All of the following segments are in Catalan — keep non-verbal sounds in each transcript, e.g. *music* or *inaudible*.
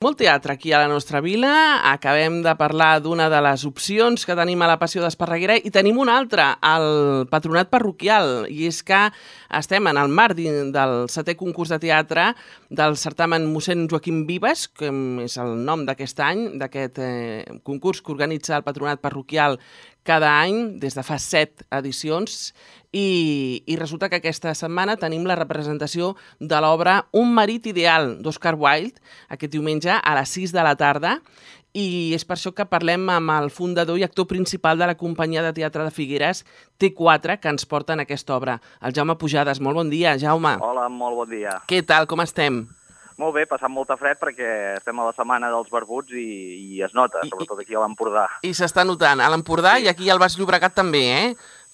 Molt teatre aquí a la nostra vila. Acabem de parlar d'una de les opcions que tenim a la Passió d'Esparreguera i tenim una altra, el Patronat Parroquial. I és que estem en el marc del setè concurs de teatre del certamen mossèn Joaquim Vives, que és el nom d'aquest any, d'aquest eh, concurs que organitza el Patronat Parroquial cada any, des de fa set edicions, i, i resulta que aquesta setmana tenim la representació de l'obra Un marit ideal d'Oscar Wilde, aquest diumenge a les 6 de la tarda, i és per això que parlem amb el fundador i actor principal de la companyia de teatre de Figueres, T4, que ens porta en aquesta obra. El Jaume Pujades. Molt bon dia, Jaume. Hola, molt bon dia. Què tal, com estem? Molt bé, passant molta fred perquè estem a la setmana dels barbuts i, i es nota, I, sobretot aquí a l'Empordà. I s'està notant, a l'Empordà sí. i aquí al Baix Llobregat també, eh?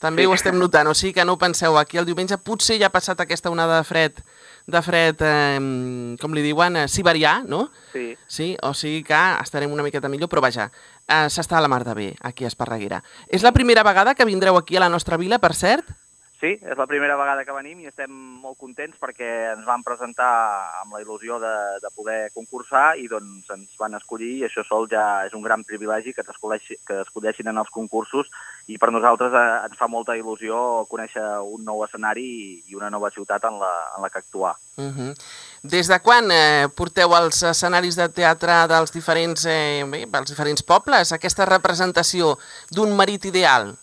També sí. ho estem notant, o sigui que no ho penseu, aquí el diumenge potser ja ha passat aquesta onada de fred, de fred, eh, com li diuen, eh, siberià, no? Sí. Sí, o sigui que estarem una miqueta millor, però vaja, eh, s'està a la mar de bé, aquí a Esparreguera. És la primera vegada que vindreu aquí a la nostra vila, per cert? Sí, és la primera vegada que venim i estem molt contents perquè ens van presentar amb la il·lusió de, de poder concursar i doncs ens van escollir i això sol ja és un gran privilegi que t'escolleixin en els concursos i per nosaltres eh, ens fa molta il·lusió conèixer un nou escenari i una nova ciutat en la, en la que actuar. Uh -huh. Des de quan eh, porteu als escenaris de teatre dels diferents, eh, bé, dels diferents pobles aquesta representació d'un marit ideal?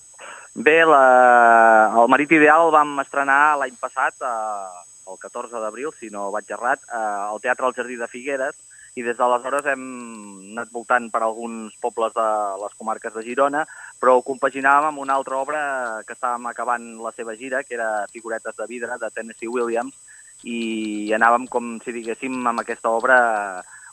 Bé, la... el Marit Ideal el vam estrenar l'any passat, eh, el 14 d'abril, si no vaig errat, eh, al Teatre al Jardí de Figueres, i des d'aleshores hem anat voltant per alguns pobles de les comarques de Girona, però ho compaginàvem amb una altra obra que estàvem acabant la seva gira, que era Figuretes de vidre, de Tennessee Williams, i anàvem, com si diguéssim, amb aquesta obra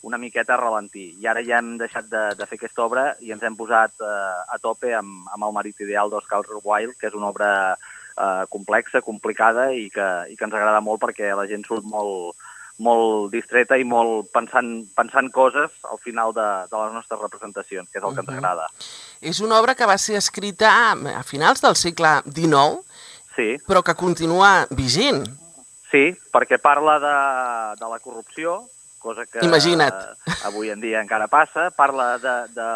una miqueta a ralentir. I ara ja hem deixat de, de fer aquesta obra i ens hem posat eh, a tope amb, amb El marit ideal d'Oscar Wilde, que és una obra eh, complexa, complicada i que, i que ens agrada molt perquè la gent surt molt, molt distreta i molt pensant, pensant coses al final de, de les nostres representacions, que és el que ens agrada. És una obra que va ser escrita a finals del segle XIX, sí. però que continua vigent. Sí, perquè parla de, de la corrupció, cosa que Imagina't. avui en dia encara passa. Parla de, de,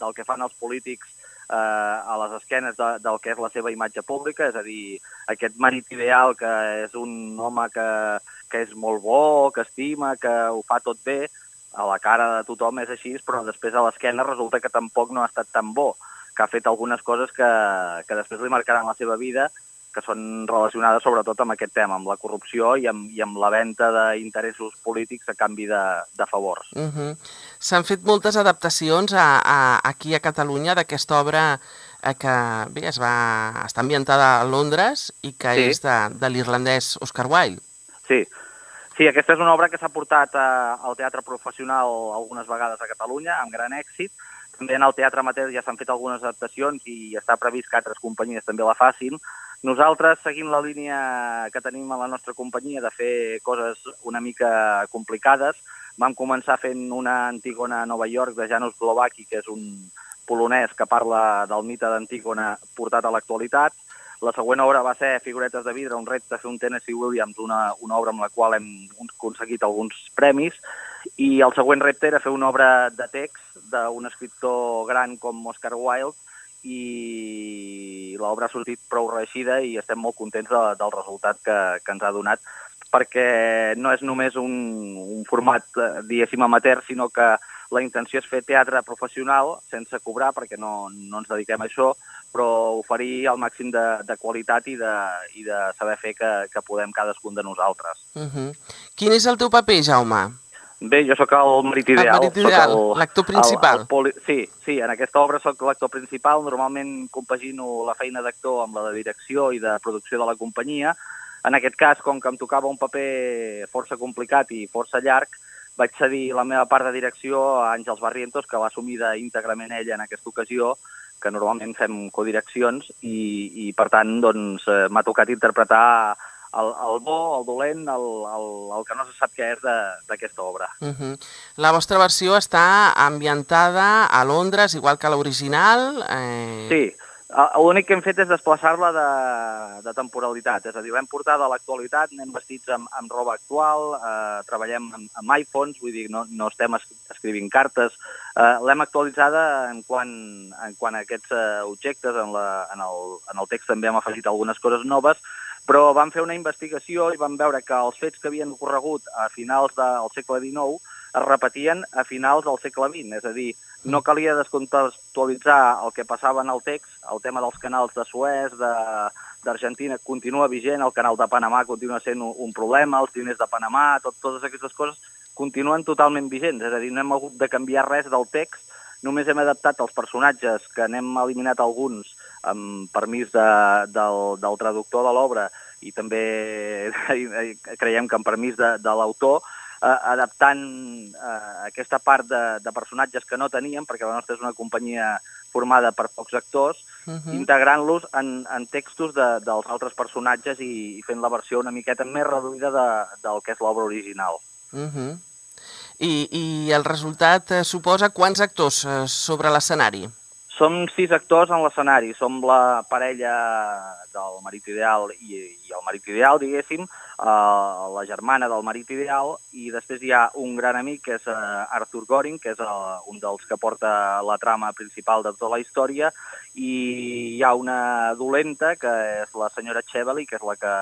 del que fan els polítics eh, a les esquenes de, del que és la seva imatge pública, és a dir, aquest marit ideal que és un home que, que és molt bo, que estima, que ho fa tot bé, a la cara de tothom és així, però després a l'esquena resulta que tampoc no ha estat tan bo, que ha fet algunes coses que, que després li marcaran la seva vida que són relacionades sobretot amb aquest tema, amb la corrupció i amb, i amb la venda d'interessos polítics a canvi de, de favors. Uh -huh. S'han fet moltes adaptacions a, a, aquí a Catalunya d'aquesta obra eh, que bé, es va, està ambientada a Londres i que sí. és de, de l'irlandès Oscar Wilde. Sí, Sí, aquesta és una obra que s'ha portat a, al teatre professional algunes vegades a Catalunya, amb gran èxit. També en el teatre amateur ja s'han fet algunes adaptacions i està previst que altres companyies també la facin. Nosaltres, seguint la línia que tenim a la nostra companyia de fer coses una mica complicades, vam començar fent una Antígona a Nova York de Janusz Glowacki, que és un polonès que parla del mite d'Antígona portat a l'actualitat. La següent obra va ser Figuretes de vidre, un repte fer un Tennessee Williams, una, una obra amb la qual hem aconseguit alguns premis, i el següent repte era fer una obra de text d'un escriptor gran com Oscar Wilde, i l'obra ha sortit prou reeixida i estem molt contents de, del resultat que, que ens ha donat perquè no és només un, un format, eh, diguéssim, amateur, sinó que la intenció és fer teatre professional sense cobrar, perquè no, no ens dediquem a això, però oferir el màxim de, de qualitat i de, i de saber fer que, que podem cadascun de nosaltres. Uh -huh. Quin és el teu paper, Jaume? Bé, jo sóc el marit ideal. El marit ideal, l'actor principal. El, el poli... Sí, sí, en aquesta obra sóc l'actor principal. Normalment compagino la feina d'actor amb la de direcció i de producció de la companyia. En aquest cas, com que em tocava un paper força complicat i força llarg, vaig cedir la meva part de direcció a Àngels Barrientos, que va assumir íntegrament ella en aquesta ocasió, que normalment fem codireccions, i, i per tant doncs, eh, m'ha tocat interpretar el, el bo, el dolent, el, el, el que no se sap què és d'aquesta obra. Uh -huh. La vostra versió està ambientada a Londres, igual que l'original? Eh... Sí, L'únic que hem fet és desplaçar-la de, de temporalitat, és a dir, l'hem portat a l'actualitat, anem vestits amb, amb roba actual, eh, treballem amb, amb iPhones, vull dir, no, no estem escrivint cartes, eh, l'hem actualitzada en quant, en quant a aquests eh, objectes, en, la, en, el, en el text també hem afegit algunes coses noves, però vam fer una investigació i vam veure que els fets que havien ocorregut a finals del segle XIX es repetien a finals del segle XX, és a dir, no calia descontextualitzar el que passava en el text, el tema dels canals de Suez, d'Argentina, continua vigent, el canal de Panamà continua sent un, un problema, els diners de Panamà, tot, totes aquestes coses continuen totalment vigents, és a dir, no hem hagut de canviar res del text, només hem adaptat els personatges, que n'hem eliminat alguns amb permís de, del, del traductor de l'obra i també *laughs* creiem que amb permís de, de l'autor, eh, adaptant eh, aquesta part de, de personatges que no teníem, perquè la nostra és una companyia formada per pocs actors, uh -huh. integrant-los en, en textos de, dels altres personatges i, i fent la versió una miqueta més reduïda de, del que és l'obra original. Uh -huh. I, I el resultat eh, suposa quants actors eh, sobre l'escenari? Som sis actors en l'escenari, som la parella del marit ideal i, i el marit ideal, diguéssim, uh, la germana del marit ideal, i després hi ha un gran amic, que és uh, Arthur Goring, que és uh, un dels que porta la trama principal de tota la història, i hi ha una dolenta, que és la senyora Chevely, que és la que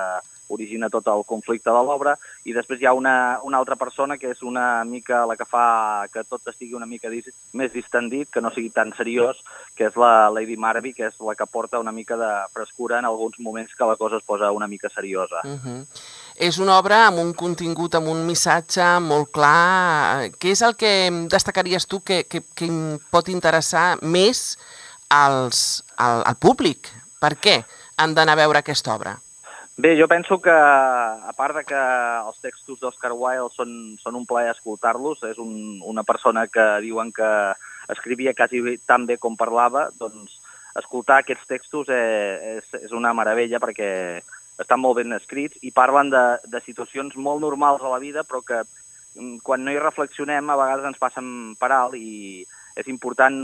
origina tot el conflicte de l'obra, i després hi ha una, una altra persona que és una mica la que fa que tot estigui una mica dis, més distendit, que no sigui tan seriós, que és la Lady Marby, que és la que porta una mica de frescura en alguns moments que la cosa es posa una mica seriosa. Uh -huh. És una obra amb un contingut, amb un missatge molt clar. Què és el que destacaries tu que, que, que pot interessar més als, al, al públic? Per què han d'anar a veure aquesta obra? Bé, jo penso que, a part de que els textos d'Oscar Wilde són, són un plaer escoltar-los, és un, una persona que diuen que escrivia quasi tan bé com parlava, doncs escoltar aquests textos és, és, és una meravella perquè estan molt ben escrits i parlen de, de situacions molt normals a la vida, però que mm, quan no hi reflexionem a vegades ens passen per alt i és important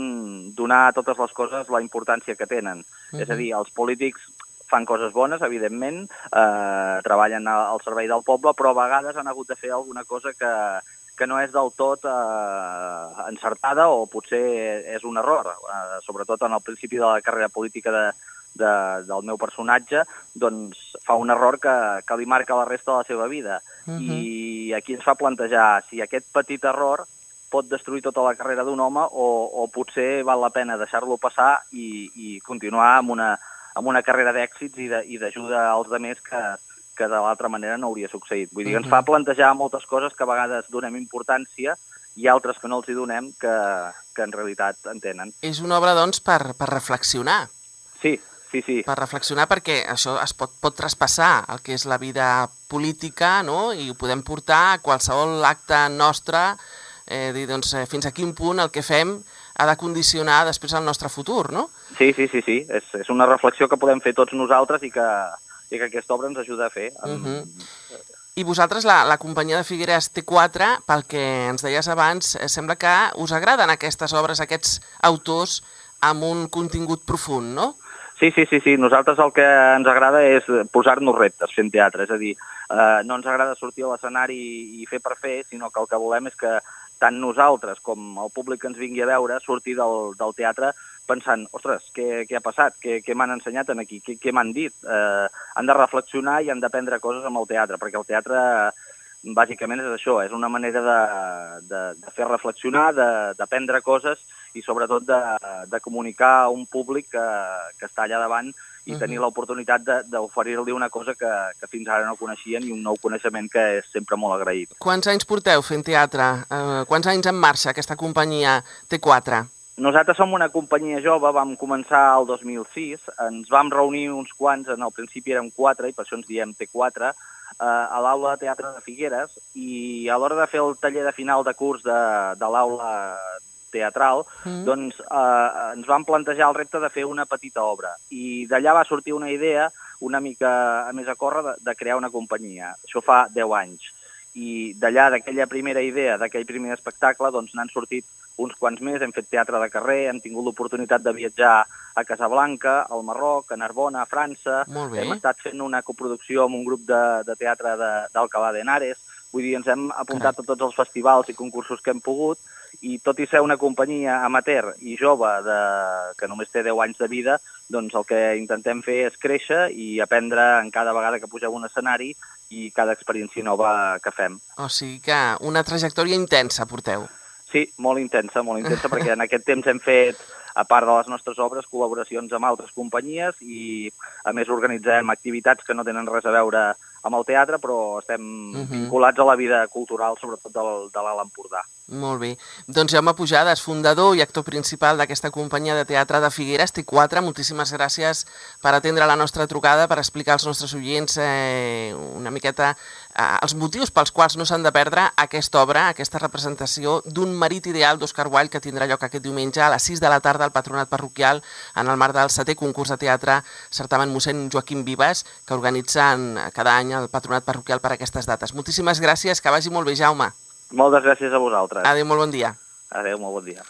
donar a totes les coses la importància que tenen. Uh -huh. És a dir, els polítics fan coses bones, evidentment, eh, treballen al servei del poble, però a vegades han hagut de fer alguna cosa que, que no és del tot eh, encertada o potser és un error. Eh, sobretot en el principi de la carrera política de, de, del meu personatge, doncs fa un error que, que li marca la resta de la seva vida. Uh -huh. I aquí ens fa plantejar si aquest petit error pot destruir tota la carrera d'un home o, o potser val la pena deixar-lo passar i, i continuar amb una, amb una carrera d'èxits i d'ajuda als demés que, que de l'altra manera no hauria succeït. Vull dir, ens fa plantejar moltes coses que a vegades donem importància i altres que no els hi donem que, que en realitat en tenen. És una obra, doncs, per, per reflexionar. Sí, sí, sí. Per reflexionar perquè això es pot, pot traspassar el que és la vida política no? i ho podem portar a qualsevol acte nostre, eh, dir, doncs, eh, fins a quin punt el que fem ha de condicionar després el nostre futur, no? Sí, sí, sí, sí. És, és una reflexió que podem fer tots nosaltres i que, i que aquesta obra ens ajuda a fer. Uh -huh. I vosaltres, la, la companyia de Figueres T4, pel que ens deies abans, eh, sembla que us agraden aquestes obres, aquests autors amb un contingut profund, no? Sí, sí, sí, sí. Nosaltres el que ens agrada és posar-nos reptes fent teatre, és a dir, eh, no ens agrada sortir a l'escenari i fer per fer, sinó que el que volem és que tant nosaltres com el públic que ens vingui a veure sortir del, del teatre pensant, ostres, què, què ha passat? Què, què m'han ensenyat en aquí? Què, què m'han dit? Eh, han de reflexionar i han d'aprendre coses amb el teatre, perquè el teatre bàsicament és això, és una manera de, de, de fer reflexionar, d'aprendre coses i sobretot de, de comunicar a un públic que, que està allà davant i uh -huh. tenir l'oportunitat d'oferir-li una cosa que, que fins ara no coneixien i un nou coneixement que és sempre molt agraït. Quants anys porteu fent teatre? Uh, quants anys en marxa aquesta companyia T4? Nosaltres som una companyia jove, vam començar el 2006, ens vam reunir uns quants, en el principi érem quatre, i per això ens diem T4, eh, a l'aula de teatre de Figueres, i a l'hora de fer el taller de final de curs de, de l'aula teatral, mm. doncs eh, ens vam plantejar el repte de fer una petita obra. I d'allà va sortir una idea una mica a més a córrer de, de crear una companyia. Això fa 10 anys. I d'allà, d'aquella primera idea, d'aquell primer espectacle, doncs n'han sortit uns quants més, hem fet teatre de carrer, hem tingut l'oportunitat de viatjar a Casablanca, al Marroc, a Narbona, a França. Hem estat fent una coproducció amb un grup de, de teatre d'Alcalà de, d'Henares. Vull dir, ens hem apuntat Carai. a tots els festivals i concursos que hem pogut i tot i ser una companyia amateur i jove de, que només té 10 anys de vida, doncs el que intentem fer és créixer i aprendre en cada vegada que pugem un escenari i cada experiència nova que fem. O sigui que una trajectòria intensa porteu. Sí, molt intensa, molt intensa, perquè en aquest temps hem fet, a part de les nostres obres, col·laboracions amb altres companyies i, a més, organitzem activitats que no tenen res a veure amb el teatre, però estem uh Mhm. -huh. vinculats a la vida cultural, sobretot del, de l'Alt Empordà. Molt bé. Doncs Jaume Pujades, fundador i actor principal d'aquesta companyia de teatre de Figueres, T4, moltíssimes gràcies per atendre la nostra trucada, per explicar als nostres oients eh, una miqueta eh, els motius pels quals no s'han de perdre aquesta obra, aquesta representació d'un marit ideal d'Òscar Wilde que tindrà lloc aquest diumenge a les 6 de la tarda al Patronat Parroquial en el marc del setè concurs de teatre certamen mossèn Joaquim Vives que organitzen cada any el Patronat Parroquial per aquestes dates. Moltíssimes gràcies, que vagi molt bé, Jaume. Moltes gràcies a vosaltres. Adéu, molt bon dia. Adéu, molt bon dia.